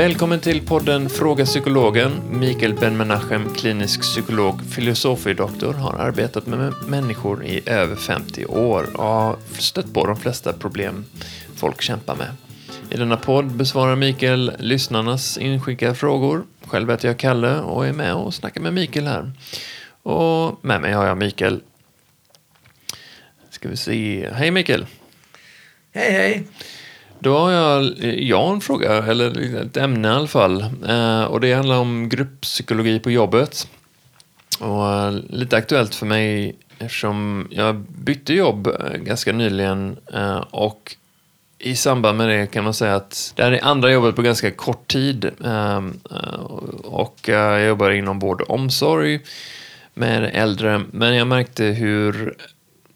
Välkommen till podden Fråga Psykologen. Mikael Ben-Menachem, klinisk psykolog, filosofie-doktor, har arbetat med människor i över 50 år och har stött på de flesta problem folk kämpar med. I denna podd besvarar Mikael lyssnarnas inskickade frågor. Själv heter jag Kalle och är med och snackar med Mikael här. Och med mig har jag Mikael. Ska vi se. Hej Mikael! Hej hej! Då har jag, jag en fråga, eller ett ämne i alla fall. Eh, och det handlar om grupppsykologi på jobbet. Och eh, lite aktuellt för mig eftersom jag bytte jobb eh, ganska nyligen. Eh, och i samband med det kan man säga att det här är andra jobbet på ganska kort tid. Eh, eh och jag jobbar inom vård och omsorg med äldre. Men jag märkte hur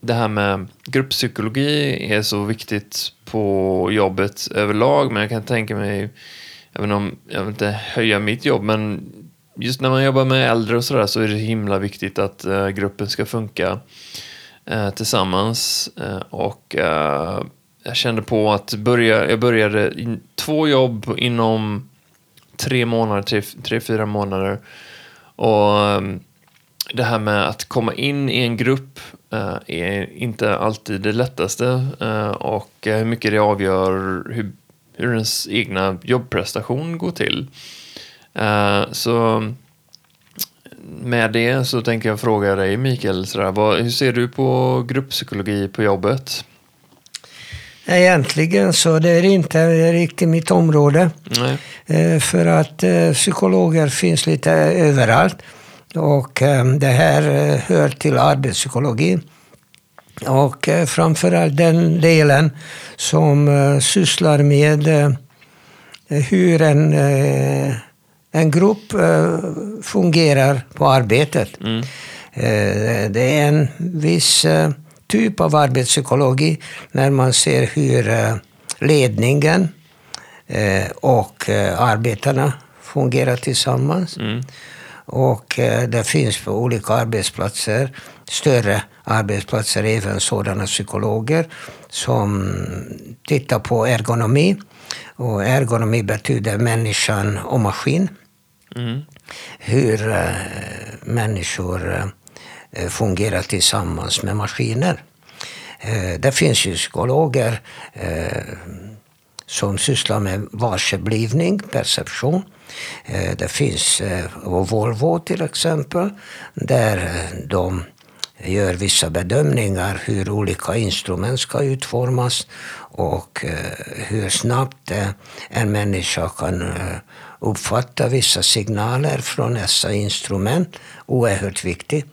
det här med grupppsykologi är så viktigt på jobbet överlag. Men jag kan tänka mig, även om jag vill inte höja mitt jobb, men just när man jobbar med äldre och sådär så är det himla viktigt att uh, gruppen ska funka uh, tillsammans. Uh, och jag kände på att börja, jag började in, två jobb inom tre månader, tre, tre fyra månader. Och um, det här med att komma in i en grupp är inte alltid det lättaste uh, och hur mycket det avgör hur, hur ens egna jobbprestation går till. Så med det så tänker jag fråga dig Mikael, sådär, vad, hur ser du på grupppsykologi på jobbet? Egentligen så det är inte riktigt mitt område. Nej. För att psykologer finns lite överallt. Och eh, det här eh, hör till arbetspsykologi. Och eh, framförallt den delen som sysslar med hur en, en grupp fungerar på arbetet. Mm. Det är en viss typ av arbetspsykologi när man ser hur ledningen och arbetarna fungerar tillsammans. Mm. Och eh, det finns på olika arbetsplatser, större arbetsplatser, även sådana psykologer som tittar på ergonomi. Och ergonomi betyder människan och maskin. Mm. Hur äh, människor äh, fungerar tillsammans med maskiner. Äh, det finns ju psykologer som sysslar med varseblivning, perception. Eh, det finns eh, Volvo till exempel, där eh, de gör vissa bedömningar hur olika instrument ska utformas och hur snabbt en människa kan uppfatta vissa signaler från dessa instrument. Oerhört viktigt.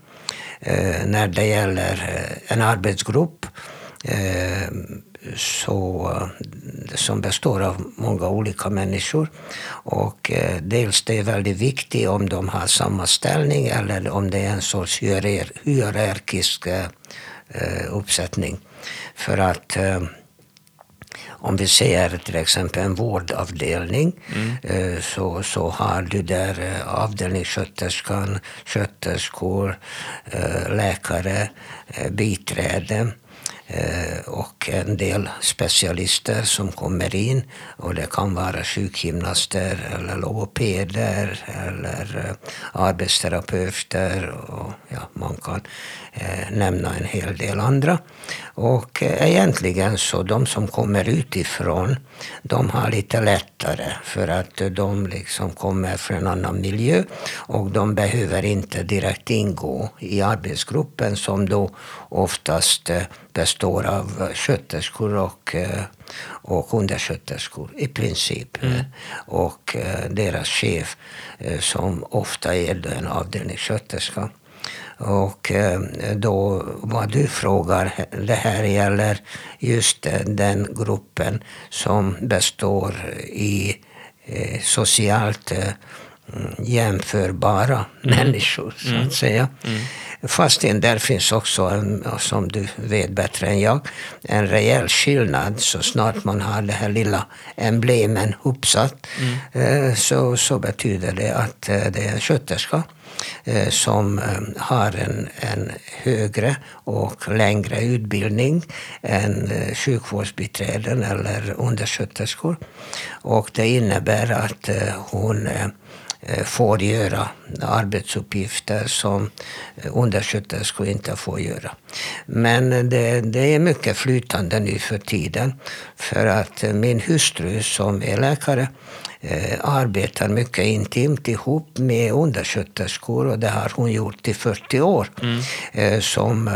När det gäller en arbetsgrupp så, som består av många olika människor. Och eh, dels det är väldigt viktigt om de har samma ställning eller om det är en sorts hierarkisk eh, uppsättning. För att eh, om vi ser till exempel en vårdavdelning mm. Eh, så, så har du där eh, avdelningssköterskan, sköterskor, eh, läkare, biträde Eh, Eh, och en del specialister som kommer in. Och det kan vara sjukgymnaster eller logopeder eller eh, arbetsterapeuter. Och ja, man kan eh, nämna en hel del andra. Och eh, egentligen så de som kommer utifrån, de har lite lättare för att de liksom kommer från en annan miljö och de behöver inte direkt ingå i arbetsgruppen som då oftast består av sköterskor och, eh, och undersköterskor i princip. Mm. Och eh, deras chef eh, som ofta är en avdelningssköterska. Och då vad du frågar, det här gäller just den gruppen som består i socialt jämförbara mm. människor, så att mm. säga. Mm. Fastän där finns också, som du vet bättre än jag, en rejäl skillnad. Så snart man har det här lilla emblemen uppsatt mm. Eh, så, så betyder det att eh, det är en sköterska. eh, som har en, en högre och längre utbildning än sjukvårdsbiträden eller undersköterskor. Och det innebär att hon får göra arbetsuppgifter som undersköterskor inte får göra. Men det, det är mycket flytande nu för tiden. För att min hustru som är läkare eh, arbetar mycket intimt ihop med undersköterskor och det har hon gjort i 40 år. Mm. Eh, som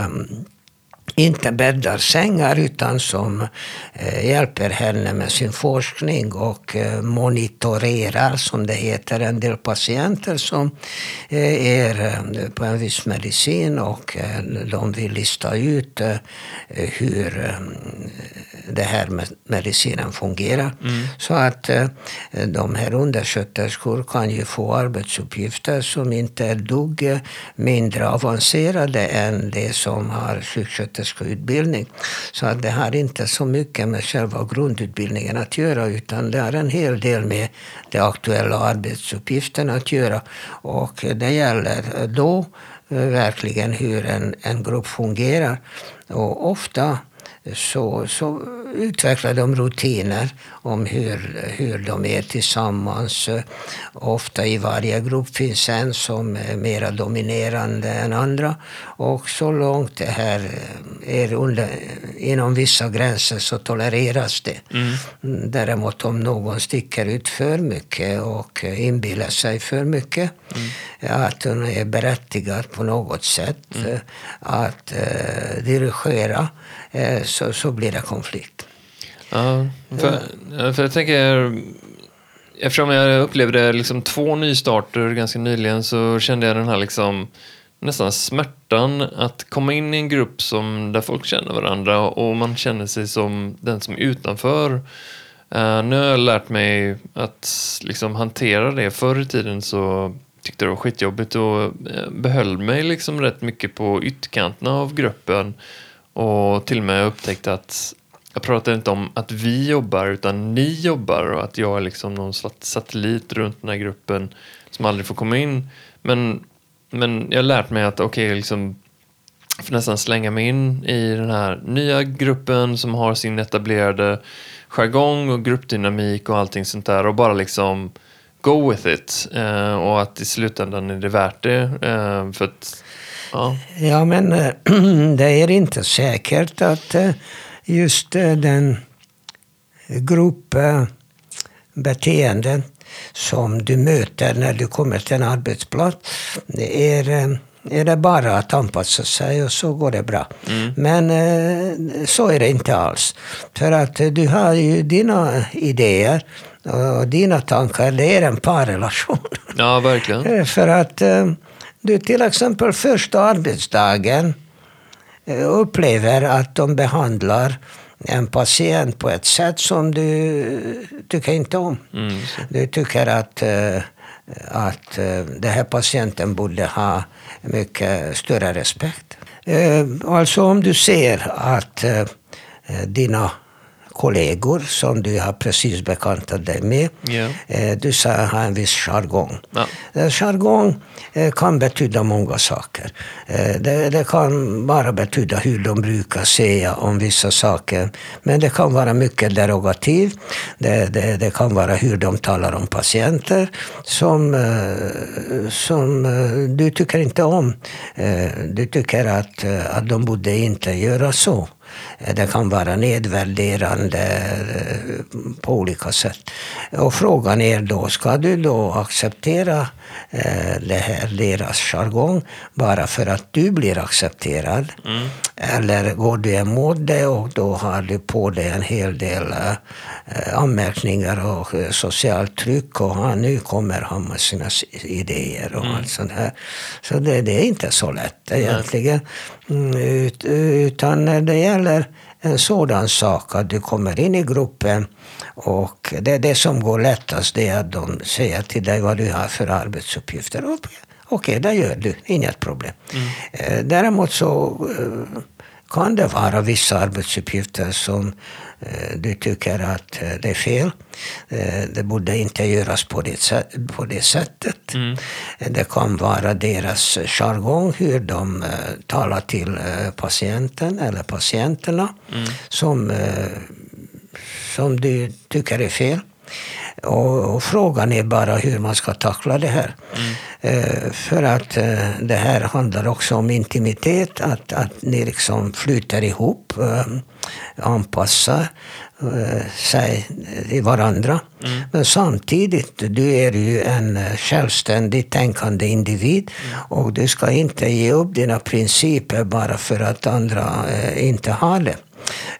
inte bäddar sängar utan som eh, hjälper henne med sin forskning och eh, monitorerar, som det heter, en del patienter som eh, är på en viss medicin och de vill lista ut hur det här med medicinen fungerar. Mm. Så att de här undersköterskor kan ju få arbetsuppgifter som inte är dugg mindre avancerade än det som har sjuksköterskor sjuksköterskeutbildning. Så att det har inte så mycket med själva grundutbildningen att göra utan det har en hel del med de aktuella arbetsuppgifterna att göra. Och det gäller då eh, verkligen hur en, en grupp fungerar. Och ofta så, så utvecklar de rutiner om hur, hur de är tillsammans. Ofta i varje grupp finns en som är mer dominerande än andra. Och så långt det här är under, inom vissa gränser så tolereras det. Mm. Däremot om någon sticker ut för mycket och inbillar sig för mycket mm. att hon är berättigad på något sätt mm. att uh, dirigera så, så blir det konflikt. Ja, för, för jag tänker, eftersom jag upplevde liksom två nystarter ganska nyligen så kände jag den här liksom nästan smärtan att komma in i en grupp som, där folk känner varandra och man känner sig som den som är utanför. Uh, nu har jag lärt mig att liksom hantera det. Förr i tiden så tyckte jag det var skitjobbigt och uh, behöll mig liksom rätt mycket på ytterkanterna av gruppen. Och till och med upptäckte att jag pratar inte om att vi jobbar utan ni jobbar och att jag är liksom någon slags satellit runt den här gruppen som aldrig får komma in. Men, men jag har lärt mig att okej, okay, liksom får nästan slänga mig in i den här nya gruppen som har sin etablerade jargong och gruppdynamik och allting sånt där och bara liksom go with it. Eh, och att i slutändan är det värt det. Eh, för att, ja. ja, men eh, det är inte säkert att eh, just eh, den gruppbeteende som du möter när du kommer till en arbetsplats är, eh, är det bara att anpassa sig och så går det bra. Mm. Men eh, så är det inte alls. För att du har ju dina idéer och dina tankar, det är en parrelation. Ja, verkligen. För att du till exempel första arbetsdagen Eh, upplever att de behandlar en patient på ett sätt som du tycker inte om. Mm. Du tycker att, eh, att eh, den här patienten borde ha mycket större respekt. Alltså om du ser att dina kollegor som du har precis bekantat dig med. Yeah. Du sa ha en viss jargong. Ja. Eh, jargong eh, kan betyda många saker. Eh, det, det, kan bara betyda hur de brukar säga om vissa saker. Men det kan vara mycket derogativt. Det, det, det, kan vara hur de talar om patienter som, som du tycker inte om. Du tycker att, att de borde inte göra så. Eh, Det kan vara nedvärderande eh, på olika sätt. Och frågan är då, ska du då acceptera eh, det här, deras jargong bara för att du blir accepterad? Mm. Eller går du emot det och då har du på dig en hel del eh, anmärkningar och socialt tryck och han, nu kommer han med sina idéer och mm. allt sånt här. Så det, det är inte så lätt egentligen. Mm, ut, utan det gäller en sådan sak att du kommer in i gruppen och det, det som går lättast det är att de säger till dig vad du har för arbetsuppgifter. Okej, okay, det gör du, inget problem. Mm. Eh, däremot så kan det vara vissa arbetsuppgifter som eh, du tycker att eh, det är fel. Eh, det borde inte göras på det, på det sättet. Mm. Det kan vara deras jargong, hur de talar till patienten eller patienterna, mm. som, som du tycker är fel. Och, och, frågan är bara hur man ska tackla det här. Mm. Eh, för att eh, det här handlar också om intimitet, att, att ni liksom flyter ihop, eh, anpassar sig i varandra. Mm. Men samtidigt, du är ju en självständigt tänkande individ mm. och du ska inte ge upp dina principer bara för att andra inte har det.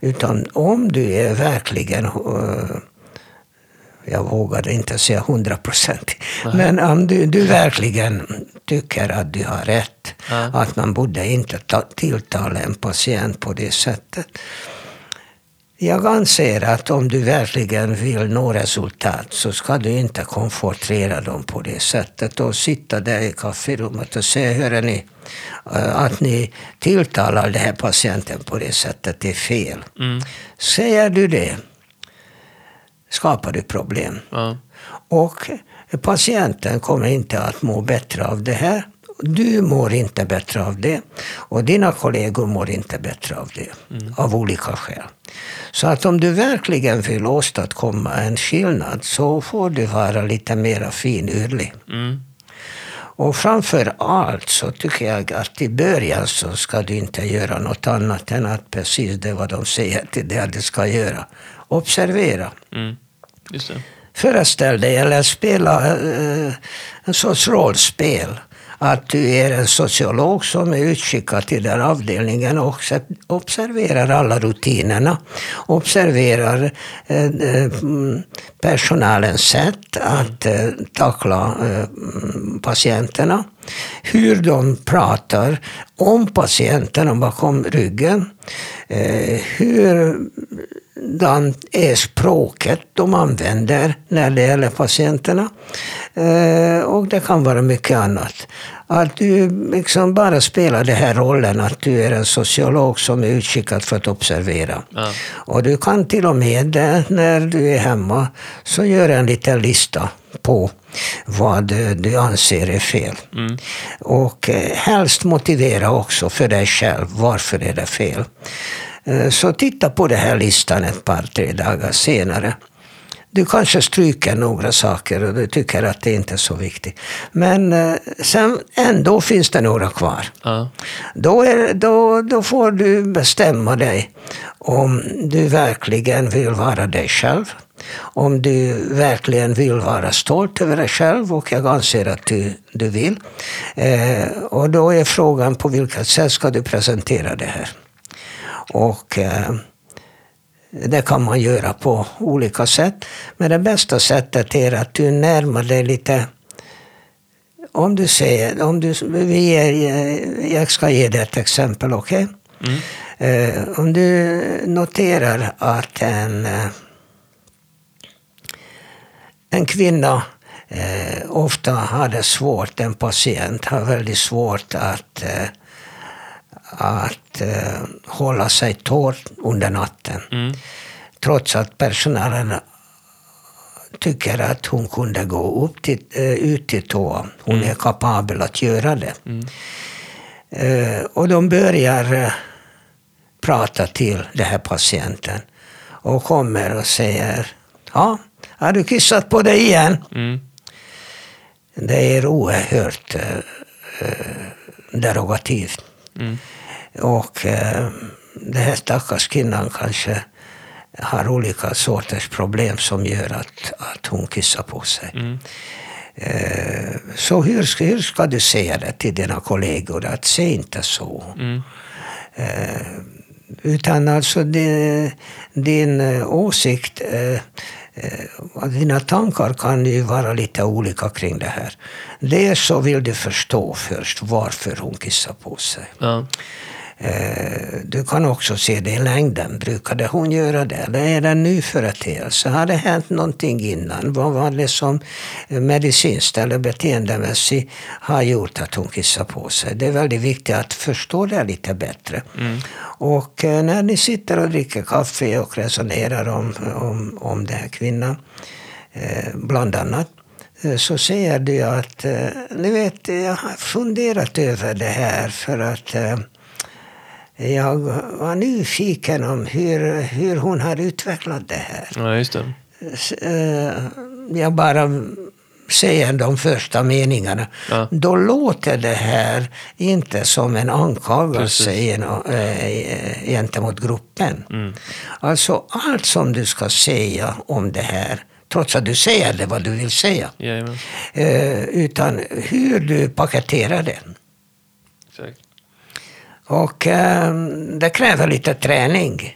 Utan om du är verkligen eh, jag vågar inte säga hundra procent. Men om du, du verkligen tycker att du har rätt, ja. att man borde inte ta, tilltala en patient på det sättet. Jag anser att om du verkligen vill nå resultat så ska du inte konfrontera dem på det sättet och sitta där i kafferummet och säga, hörru ni, eh, att ni tilltalar den här patienten på det sättet är fel. Mm. Säger du det, skapar du problem. Ja. Och patienten kommer inte att må bättre av det här. Du mår inte bättre av det. Och dina kollegor mår inte bättre av det. Mm. Av olika skäl. Så att om du verkligen vill åstadkomma en skillnad så får du vara lite mer finurlig. Mm. Och framför allt så tycker jag att i början så ska du inte göra något annat än att precis det vad de säger till dig att du ska göra. Observera. Mm. Föreställ dig, eller spela uh, en sorts rollspel. Att du är en sociolog som är utskickad till den avdelningen och observerar alla rutinerna. Observerar eh, eh, personalens sätt att eh, tackla patienterna. Hur de pratar om patienterna bakom ryggen. hur Hurdant är språket de använder när det gäller patienterna. Eh, och det kan vara mycket annat. Att du liksom bara spelar den här rollen att du är en sociolog som är utskickad för att observera. Ja. Och du kan till och med när du är hemma så gör en liten lista på vad du anser är fel. Mm. Och eh, helst motivera också för dig själv varför är det fel. Eh, så titta på den här listan ett par, tre dagar senare. Du kanske stryker några saker och du tycker att det inte är så viktigt. Men eh, sen ändå finns det några kvar. Ja. Då, är, då, då får du bestämma dig om du verkligen vill vara dig själv. Om du verkligen vill vara stolt över dig själv och jag anser att du, du vill. Eh, och då är frågan på vilket sätt ska du presentera det här. Och eh, det kan man göra på olika sätt. Men det bästa sättet är att du närmar dig lite om du säger, om du, vi är, jag ska ge dig ett exempel, okej? Okay? Mm. Eh, om du noterar att en, eh, en kvinna eh, ofta har det svårt, en patient har väldigt svårt att eh, att eh, hålla sig torr under natten. Mm. Trots att personalen tycker att hon kunde gå upp till, eh, ut till toa. Hon mm. är kapabel att göra det. Mm. Eh, och de börjar eh, prata till den här patienten och kommer och säger Ja, har du kissat på dig igen? Mm. Det är oerhört eh, eh derogativt. Mm. Och eh, den här stackars kvinnan kanske har olika sorters problem som gör att, att hon kissar på sig. Mm. Eh, så hur, hur ska du säga det till dina kollegor? Att säg inte så. Mm. Eh, utan alltså din, din åsikt, eh, dina tankar kan ju vara lite olika kring det här. Dels så vill du förstå först varför hon kissar på sig. Ja. Eh, du kan också se det i längden. Brukade hon göra det? Eller är det en ny företeelse? Har det hänt någonting innan? Vad var det som medicinskt eller beteendemässigt har gjort att hon kissade på sig? Det är väldigt viktigt att förstå det lite bättre. Mm. Och eh, när ni sitter och dricker kaffe och resonerar om, om, om den här kvinnan, eh, bland annat, så säger du att, ni vet, jag har funderat över det här för att jag var nyfiken om hur, hur hon har utvecklat det här. Ja, just det. Eh, jag bara säger de första meningarna. Ja. Då låter det här inte som en anklagelse äh, gentemot gruppen. Mm. Alltså allt som du ska säga om det här trots att du säger det vad du vill säga. Yeah, utan hur du paketerar det. Exakt. Och eh, det kräver lite träning.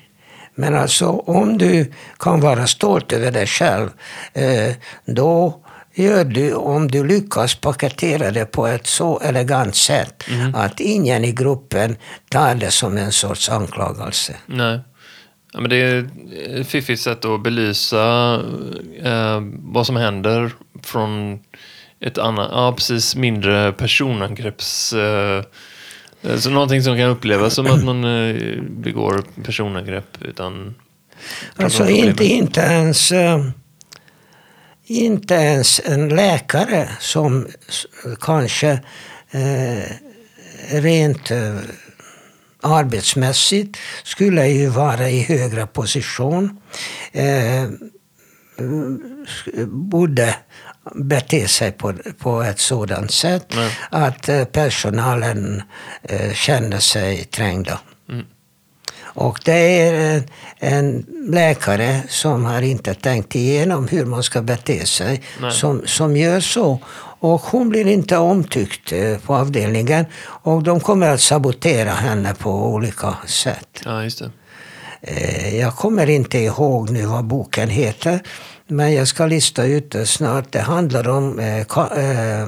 Men alltså om du kan vara stolt över dig själv, eh, då gör du, om du lyckas paketera det på ett så elegant sätt mm. att ingen i gruppen tar det som en sorts anklagelse. Nej. Ja, men det är ett fiffigt sätt att belysa eh, vad som händer från ett annat, ja precis, mindre personangrepps... Eh, Eh, så någonting som kan upplevas som att man eh, begår personangrepp utan... Alltså inte, inte ens... Eh, inte ens en läkare som kanske eh, rent eh, arbetsmässigt skulle ju vara i högre position. Eh, borde bete sig på, på ett sådant sätt Nej. att eh, personalen eh, känner sig trängda. Mm. Och det är en, en, läkare som har inte tänkt igenom hur man ska bete sig som, som gör så. Och hon blir inte omtyckt eh, på avdelningen och de kommer att sabotera henne på olika sätt. Ja, just det. Eh, jag kommer inte ihåg nu vad boken heter. Men jag ska lista ut det snart. Det handlar om... Eh, eh,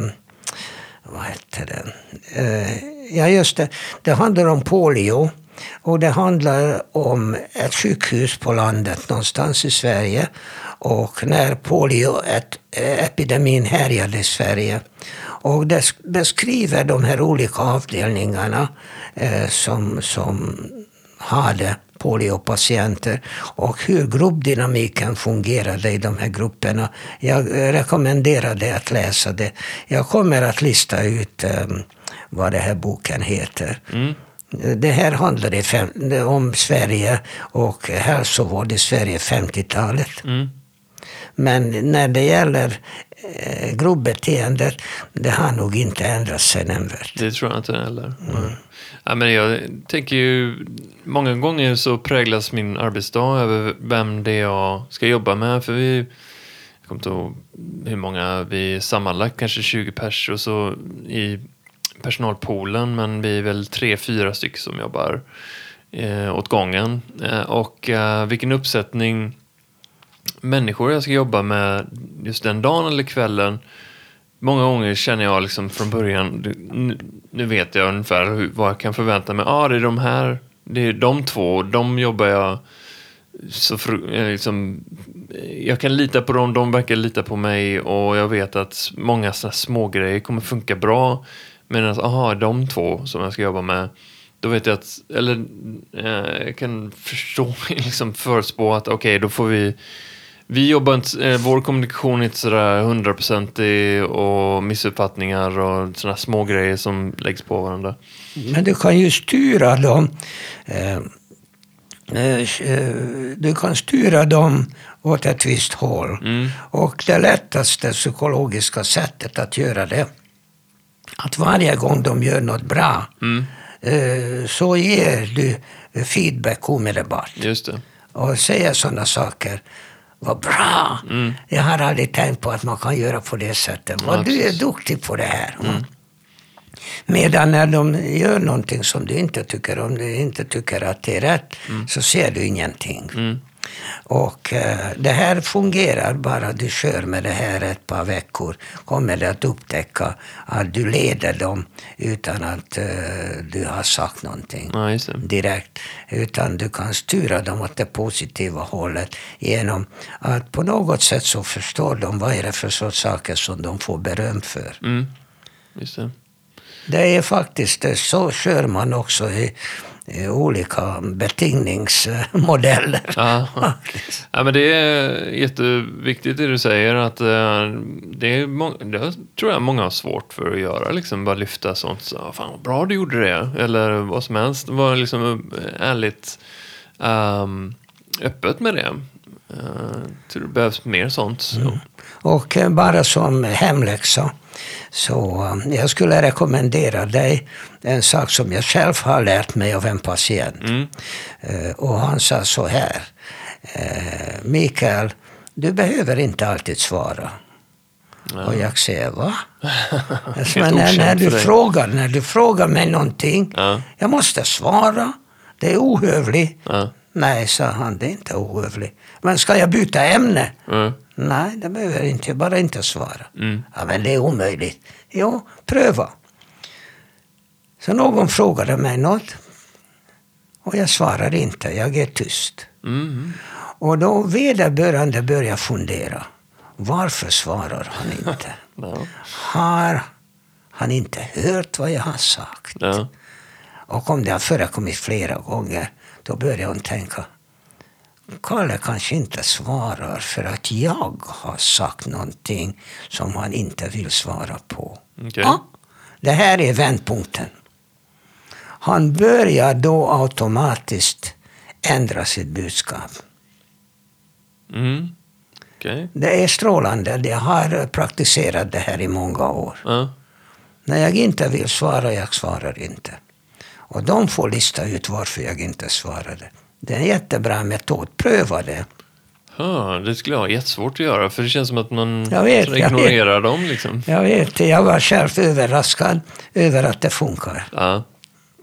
vad heter den? Eh, ja, just det. Det handlar om polio. Och det handlar om ett sjukhus på landet någonstans i Sverige. Och när polioepidemin härjade i Sverige. Och det beskriver de här olika avdelningarna eh, som, som hade poliopatienter och hur gruppdynamiken fungerade i de här grupperna. Jag rekommenderar dig att läsa det. Jag kommer att lista ut um, vad den här boken heter. Mm. Det här handlar om Sverige och hälsovård i Sverige 50-talet. Mm. Men när det gäller eh, grobbeteendet, det har nog inte ändrat sig nämnvärt. Det tror jag inte heller. Mm. Ja, men jag tänker ju, många gånger så präglas min arbetsdag över vem det är jag ska jobba med. För vi, jag kommer inte ihåg hur många vi är sammanlagt, kanske 20 pers och så i personalpoolen, men vi är väl tre, fyra stycken som jobbar eh, åt gången. Eh, och eh, vilken uppsättning människor jag ska jobba med just den dagen eller kvällen Många gånger känner jag liksom från början, nu vet jag ungefär hur, vad jag kan förvänta mig. Ja, ah, det är de här, det är de två, de jobbar jag så för, eh, liksom, jag kan lita på dem, de verkar lita på mig och jag vet att många såna små grejer kommer funka bra. Medan, alltså, aha, de två som jag ska jobba med, då vet jag att, eller eh, jag kan förstå, liksom förutspå att okej, okay, då får vi vi jobbar inte, eh, vår kommunikation är inte sådär hundraprocentig och missuppfattningar och sådana små grejer som läggs på varandra. Men du kan ju styra dem. Eh, eh, du kan styra dem åt ett visst håll. Mm. Och det lättaste psykologiska sättet att göra det, att varje gång de gör något bra, mm. så ger du feedback omedelbart. Just det. Och säger sådana saker vad bra! Mm. Jag har aldrig tänkt på att man kan göra på det sättet. Vad ja, du är duktig på det här. Mm. Medan när de gör någonting som du inte tycker om, du inte tycker att det är rätt, mm. så ser du ingenting. Och eh, det här fungerar bara du kör med det här ett par veckor. Kommer du att upptäcka att du leder dem utan att eh, du har sagt någonting Ja, direkt. Utan du kan styra dem åt det positiva hållet genom att på något sätt så förstår de vad är det för sorts saker som de får beröm för. Mm. Det. Det är faktiskt. Så kör man också i olika betingningsmodeller. Ja. ja, men det är jätteviktigt det du säger. att eh, det, är må- det tror jag många har svårt för att göra. Liksom, bara lyfta sånt. Så, Fan vad bra du gjorde det. Eller vad som helst. Vara liksom eh, ärligt ehm, öppet med det. Uh, tror det behövs mer sånt. Så. Och eh, bara som hemläxa, så eh, jag skulle rekommendera dig en sak som jag själv har lärt mig av en patient. Mm. Eh, Och han sa så här, eh, Mikael, du behöver inte alltid svara. Och jag säger, va? Alltså, när, när, du frågar, när du frågar mig någonting, Ja. jag måste svara. Det är ohövligt. Ja. Nej, sa han, det är inte ohövligt. Men ska jag byta ämne? Mm. Nej, det behöver jag inte. Bara inte svara. Mm. Ja, men det är omöjligt. Jo, pröva. Så någon frågade mig något. Och jag svarar inte. Jag är tyst. Mm. Och då vederbörande börjar fundera. Varför svarar han inte? Ja. Har han inte hört vad jag har sagt? Ja. Och om det har förekommit flera gånger, då börjar hon tänka. Kalle kanske inte svarar för att jag har sagt någonting som han inte vill svara på. Okej. Ja, det här är vändpunkten. Han börjar då automatiskt ändra sitt budskap. Mm. Okej. Det är strålande. Jag har praktiserat det här i många år. Ja. När jag inte vill svara, jag svarar inte. Och de får lista ut varför jag inte svarade. Det är en jättebra metod. Pröva det. Ja, det skulle jag ha jättesvårt att göra. För det känns som att man Jag vet, så jag ignorerar dem. Liksom. Jag vet, jag var själv överraskad över att det funkar. Ja.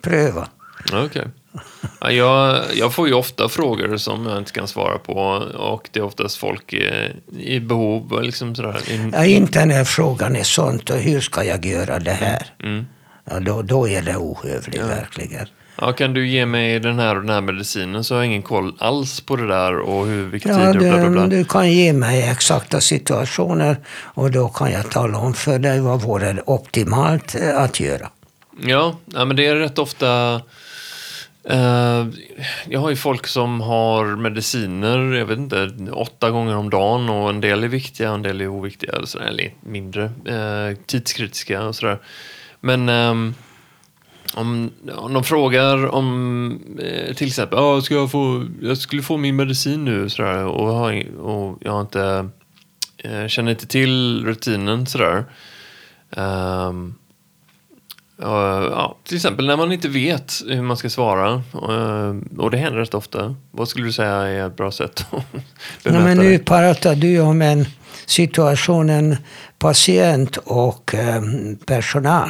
Pröva. Okej. Ja, jag, jag får ju ofta frågor som jag inte kan svara på och det är oftast folk i, i behov. Liksom sådär. I, Ja, inte när frågan är sånt, och hur ska jag göra det här? mm. Ja, då, då är det ohövligt, verkligen. ja, kan du ge mig den här och den här medicinen så har jag ingen koll alls på det där och hur, vilka Ja, tider och bla bla bla. du, kan ge mig exakta situationer och då kan jag tala om för dig vad vore optimalt eh, att göra. Ja, ja, men det är rätt ofta... Eh, jag har ju folk som har mediciner, jag vet inte, åtta gånger om dagen och en del är viktiga, en del är oviktiga, eller, sådär, eller mindre eh, tidskritiska och sådär. Men ehm, om, om de frågar om eh, till exempel, ah, ska jag, få, jag skulle få min medicin nu sådär, och, har, och jag har inte, eh, känner inte till rutinen sådär. Ehm, Uh, ja, till exempel när man inte vet hur man ska svara. Uh, och det händer rätt ofta. Vad skulle du säga är ett bra sätt att bemöta men nu pratar du om en situation, en patient och eh, personal.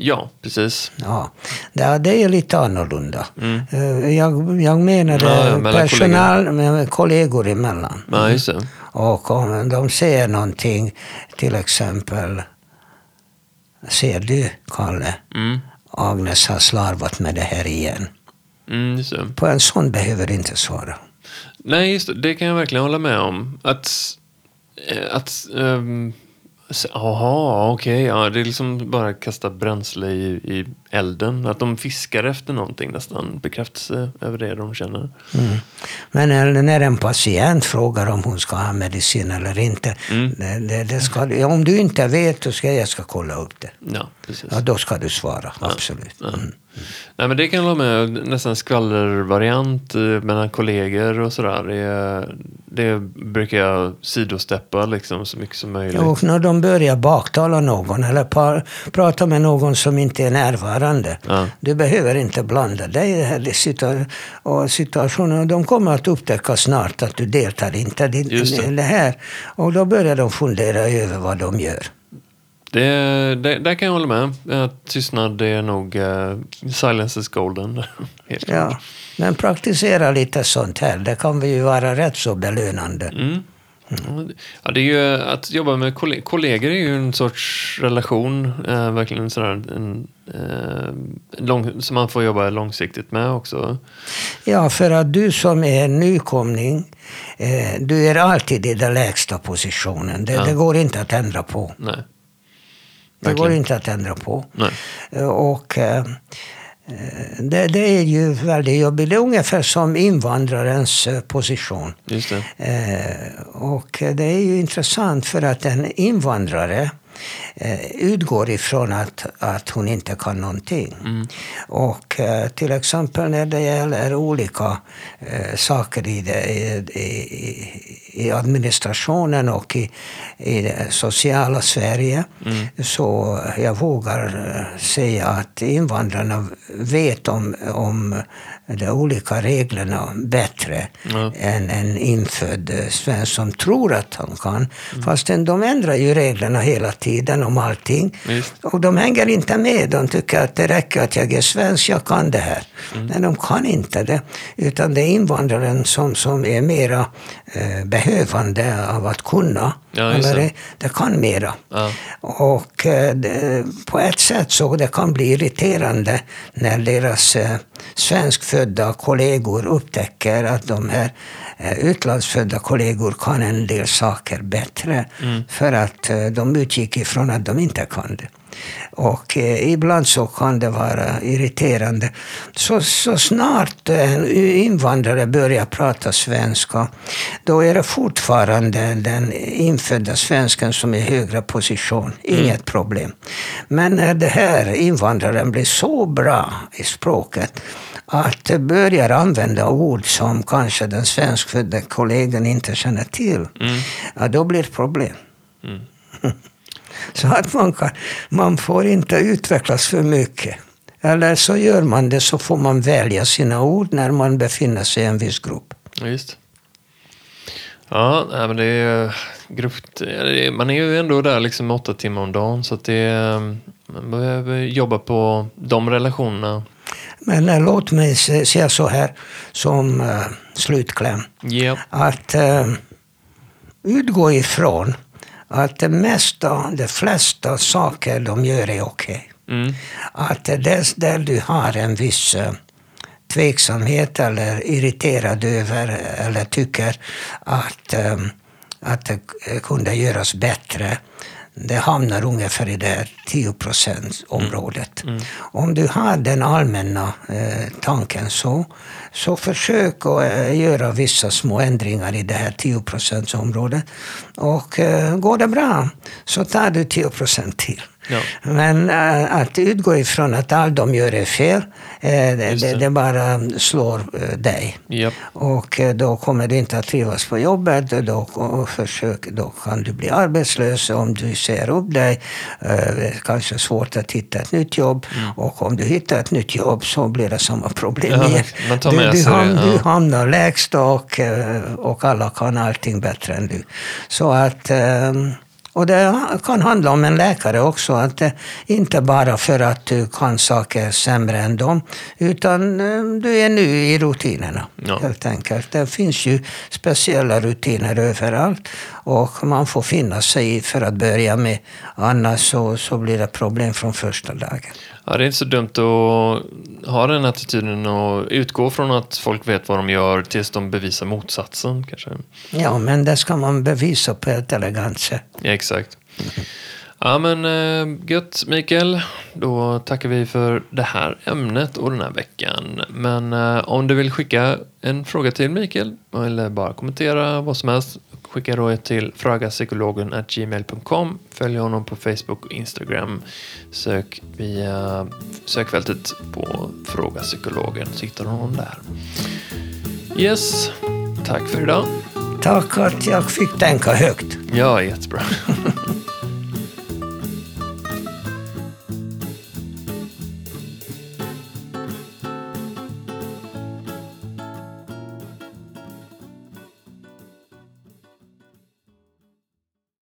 Ja, precis. Ja, det, det är lite annorlunda. Mm. Eh, Jag, jag menade Ja, ja, mellan personal med kollegor emellan. Ja, just det. Och om de säger någonting, till exempel Ser du, Kalle? Mm. Agnes har slarvat med det här igen. Mm. På en sån behöver du inte svara. Nej, just det. Det kan jag verkligen hålla med om. Att... eh, att s- Jaha, okej. ja, det är liksom bara kasta bränsle i, i elden. Att de fiskar efter någonting nästan. Bekräftelse över det de känner. Men när- när en patient frågar om hon ska ha medicin eller inte. Mm. Det, det, ska, ja, om du inte vet, så ska jag ska kolla upp det. Ja, precis. Ja, då ska du svara, absolut. Mm. Nej, men det kan jag hålla med Nästan skvallervariant eh, mellan kollegor och sådär. Det, det brukar jag sidosteppa liksom så mycket som möjligt. Och när de börjar baktala någon eller par, prata med någon som inte är närvarande. Ja. Du behöver inte blanda dig i det här och situationen. De kommer att upptäcka snart att du deltar inte i det. det. här. Och då börjar de fundera över vad de gör. Det, det, där kan jag hålla med. Att tystnad är nog uh, silence is golden. Ja. Men praktisera lite sånt här, det kan vi ju vara rätt så belönande. Mm. Ja, det är ju, att jobba med kolle- kollegor är ju en sorts relation, eh, verkligen sådär, en, eh, lång, som man får jobba långsiktigt med också. Ja, för att du som är nykomling, eh, du är alltid i den lägsta positionen. Det, Ja. det går inte att ändra på. Nej. Det går inte att ändra på. Nej. Eh, Och eh, det, det är ju väldigt jobbigt. Det är ungefär som invandrarens eh, position. Just det. Eh, och det är ju intressant för att en invandrare eh, utgår ifrån att, att hon inte kan någonting. Och eh, till exempel när det gäller olika eh, saker i, det, i, i, administrationen och i, i det sociala Sverige så jag vågar eh, säga att invandrarna vet om, om de olika reglerna bättre Ja. än en infödd eh, svensk som tror att han kan. Fastän de ändrar ju reglerna hela tiden om allting. Visst. Och de hänger inte med. De tycker att det räcker att jag är svensk, jag kan det här. Men de kan inte det. Utan det är invandraren som, som är mera eh, behövande av att kunna. Ja, just det. kan mera. Ja. Och eh, det, på ett sätt så det kan bli irriterande när deras eh, svenskfödda kollegor upptäcker att de här eh, utlandsfödda kollegor kan en del saker bättre. För att eh, de utgick ifrån att de inte kan det. Och eh, ibland så kan det vara irriterande. Så, så snart en invandrare börjar prata svenska, då är det fortfarande den infödda svensken som är i högre position. Inget problem. Men när det här invandraren blir så bra i språket att börjar använda ord som kanske den svenskfödda kollegan inte känner till, ja, då blir det problem. Så att man, kan, man får inte utvecklas för mycket. Eller så gör man det så får man välja sina ord när man befinner sig i en viss grupp. Just. Ja, men det är grupp, man är ju ändå där liksom åtta timmar om dagen så att det är, man behöver jobba på de relationerna. Men eh, låt mig säga så här som eh, slutkläm. Ja, Att eh, utgå ifrån att det mesta, de flesta saker de gör är okej. mm, Att det där du har en viss eh, tveksamhet eller irriterad över eller tycker att, eh, att det kunde göras bättre. Det hamnar ungefär i det här 10% området. Om du har den allmänna eh, tanken så, så försök att eh, göra vissa små ändringar i det här 10% området. Och eh, går det bra så tar du 10% till. Ja. Men äh, att utgå ifrån att allt de gör är fel, eh, det, det. bara slår eh, dig. ja, Och eh, då kommer du inte att trivas på jobbet. och Då, försök, då kan du bli arbetslös om du ser upp dig. Eh, Det är kanske svårt att hitta ett nytt jobb. Och om du hittar ett nytt jobb så blir det samma problem Mm. Ja, igen. tar du, du, ham, ja. du hamnar lägst och, eh, och alla kan allting bättre än du. Så att eh, och det kan handla om en läkare också, att det inte bara för att du kan saker sämre än dem, utan eh, du är ny i rutinerna Ja. helt enkelt. Det finns ju speciella rutiner överallt och man får finna sig i för att börja med, annars så, så blir det problem från första dagen. Ja, det är inte så dumt att ha den attityden och utgå från att folk vet vad de gör tills de bevisar motsatsen kanske. Ja, men det ska man bevisa på ett elegant sätt. Ja, exakt. Ja, men eh, gött Mikael. Då tackar vi för det här ämnet och den här veckan. Men eh, om du vill skicka en fråga till Mikael eller bara kommentera vad som helst, skicka ett till fragapsykologen.gmail.com. Följ honom på Facebook och Instagram. Sök via sökfältet på Fråga Psykologen så hittar du honom där. Yes, tack för idag. Tack att jag fick tänka högt. Ja, jättebra.